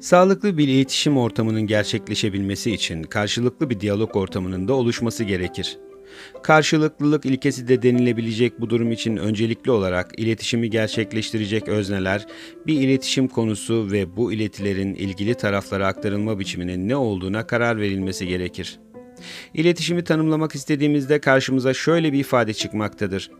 Sağlıklı bir iletişim ortamının gerçekleşebilmesi için karşılıklı bir diyalog ortamının da oluşması gerekir. Karşılıklılık ilkesi de denilebilecek bu durum için öncelikli olarak iletişimi gerçekleştirecek özneler, bir iletişim konusu ve bu iletilerin ilgili taraflara aktarılma biçiminin ne olduğuna karar verilmesi gerekir. İletişimi tanımlamak istediğimizde karşımıza şöyle bir ifade çıkmaktadır.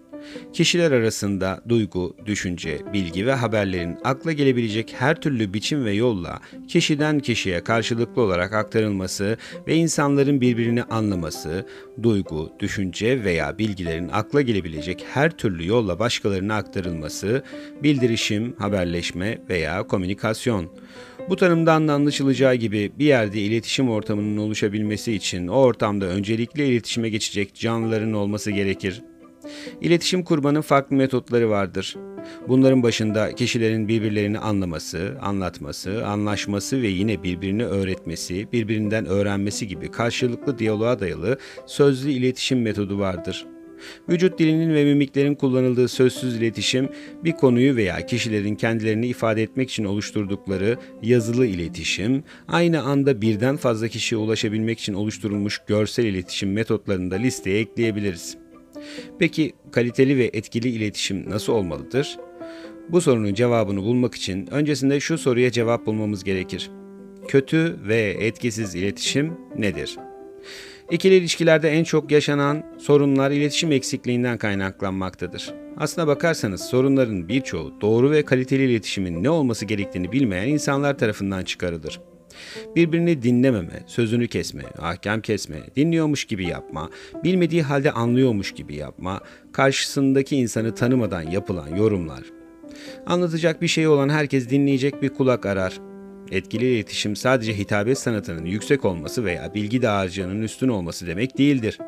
Kişiler arasında duygu, düşünce, bilgi ve haberlerin akla gelebilecek her türlü biçim ve yolla kişiden kişiye karşılıklı olarak aktarılması ve insanların birbirini anlaması, duygu, düşünce veya bilgilerin akla gelebilecek her türlü yolla başkalarına aktarılması, bildirişim, haberleşme veya komünikasyon. Bu tanımdan da anlaşılacağı gibi bir yerde iletişim ortamının oluşabilmesi için o ortamda öncelikle iletişime geçecek canlıların olması gerekir. İletişim kurmanın farklı metotları vardır. Bunların başında kişilerin birbirlerini anlaması, anlatması, anlaşması ve yine birbirini öğretmesi, birbirinden öğrenmesi gibi karşılıklı diyaloğa dayalı sözlü iletişim metodu vardır. Vücut dilinin ve mimiklerin kullanıldığı sözsüz iletişim, bir konuyu veya kişilerin kendilerini ifade etmek için oluşturdukları yazılı iletişim, aynı anda birden fazla kişiye ulaşabilmek için oluşturulmuş görsel iletişim metotlarını da listeye ekleyebiliriz. Peki kaliteli ve etkili iletişim nasıl olmalıdır? Bu sorunun cevabını bulmak için öncesinde şu soruya cevap bulmamız gerekir. Kötü ve etkisiz iletişim nedir? İkili ilişkilerde en çok yaşanan sorunlar iletişim eksikliğinden kaynaklanmaktadır. Aslına bakarsanız sorunların birçoğu doğru ve kaliteli iletişimin ne olması gerektiğini bilmeyen insanlar tarafından çıkarılır. Birbirini dinlememe, sözünü kesme, ahkam kesme, dinliyormuş gibi yapma, bilmediği halde anlıyormuş gibi yapma, karşısındaki insanı tanımadan yapılan yorumlar. Anlatacak bir şey olan herkes dinleyecek bir kulak arar. Etkili iletişim sadece hitabet sanatının yüksek olması veya bilgi dağarcığının üstün olması demek değildir.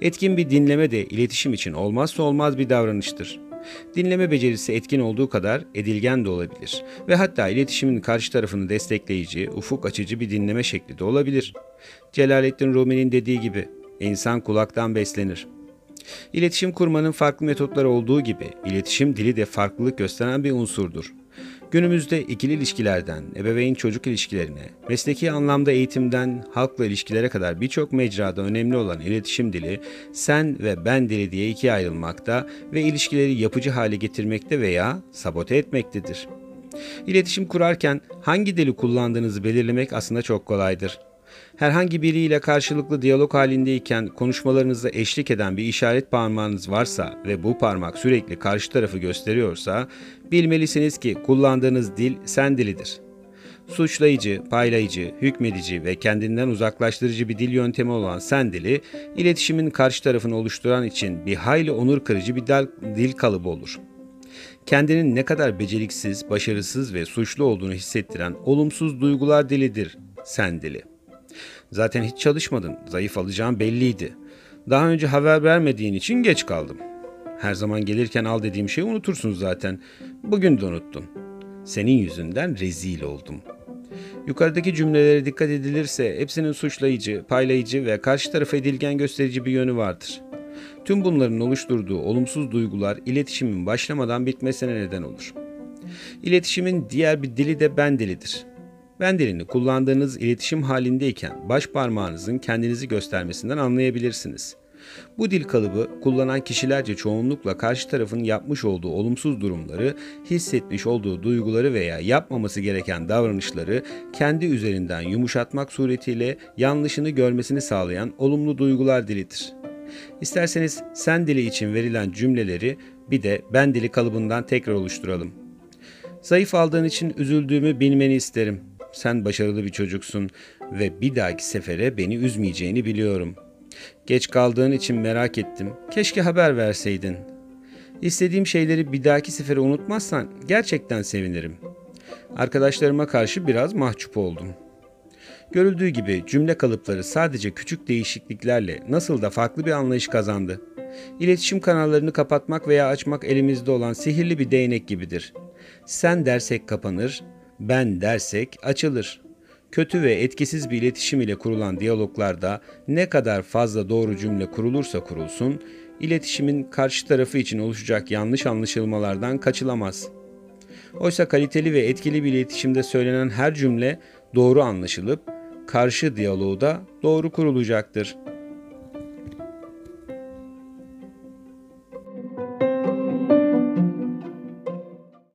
Etkin bir dinleme de iletişim için olmazsa olmaz bir davranıştır. Dinleme becerisi etkin olduğu kadar edilgen de olabilir ve hatta iletişimin karşı tarafını destekleyici, ufuk açıcı bir dinleme şekli de olabilir. Celaleddin Rumi'nin dediği gibi insan kulaktan beslenir. İletişim kurmanın farklı metotları olduğu gibi iletişim dili de farklılık gösteren bir unsurdur. Günümüzde ikili ilişkilerden ebeveyn çocuk ilişkilerine, mesleki anlamda eğitimden halkla ilişkilere kadar birçok mecrada önemli olan iletişim dili sen ve ben dili diye ikiye ayrılmakta ve ilişkileri yapıcı hale getirmekte veya sabote etmektedir. İletişim kurarken hangi dili kullandığınızı belirlemek aslında çok kolaydır. Herhangi biriyle karşılıklı diyalog halindeyken konuşmalarınızda eşlik eden bir işaret parmağınız varsa ve bu parmak sürekli karşı tarafı gösteriyorsa bilmelisiniz ki kullandığınız dil sen dilidir. Suçlayıcı, paylayıcı, hükmedici ve kendinden uzaklaştırıcı bir dil yöntemi olan sen dili, iletişimin karşı tarafını oluşturan için bir hayli onur kırıcı bir dil kalıbı olur. Kendinin ne kadar beceriksiz, başarısız ve suçlu olduğunu hissettiren olumsuz duygular dilidir sen dili. Zaten hiç çalışmadın. Zayıf alacağım belliydi. Daha önce haber vermediğin için geç kaldım. Her zaman gelirken al dediğim şeyi unutursun zaten. Bugün de unuttun. Senin yüzünden rezil oldum. Yukarıdaki cümlelere dikkat edilirse hepsinin suçlayıcı, paylayıcı ve karşı tarafa edilgen gösterici bir yönü vardır. Tüm bunların oluşturduğu olumsuz duygular iletişimin başlamadan bitmesine neden olur. İletişimin diğer bir dili de ben dilidir. Ben dilini kullandığınız iletişim halindeyken baş parmağınızın kendinizi göstermesinden anlayabilirsiniz. Bu dil kalıbı kullanan kişilerce çoğunlukla karşı tarafın yapmış olduğu olumsuz durumları, hissetmiş olduğu duyguları veya yapmaması gereken davranışları kendi üzerinden yumuşatmak suretiyle yanlışını görmesini sağlayan olumlu duygular dilidir. İsterseniz sen dili için verilen cümleleri bir de ben dili kalıbından tekrar oluşturalım. Zayıf aldığın için üzüldüğümü bilmeni isterim. Sen başarılı bir çocuksun ve bir dahaki sefere beni üzmeyeceğini biliyorum. Geç kaldığın için merak ettim. Keşke haber verseydin. İstediğim şeyleri bir dahaki sefere unutmazsan gerçekten sevinirim. Arkadaşlarıma karşı biraz mahcup oldum. Görüldüğü gibi cümle kalıpları sadece küçük değişikliklerle nasıl da farklı bir anlayış kazandı. İletişim kanallarını kapatmak veya açmak elimizde olan sihirli bir değnek gibidir. Sen dersek kapanır, ben dersek açılır. Kötü ve etkisiz bir iletişim ile kurulan diyaloglarda ne kadar fazla doğru cümle kurulursa kurulsun, iletişimin karşı tarafı için oluşacak yanlış anlaşılmalardan kaçılamaz. Oysa kaliteli ve etkili bir iletişimde söylenen her cümle doğru anlaşılıp karşı diyaloğu da doğru kurulacaktır.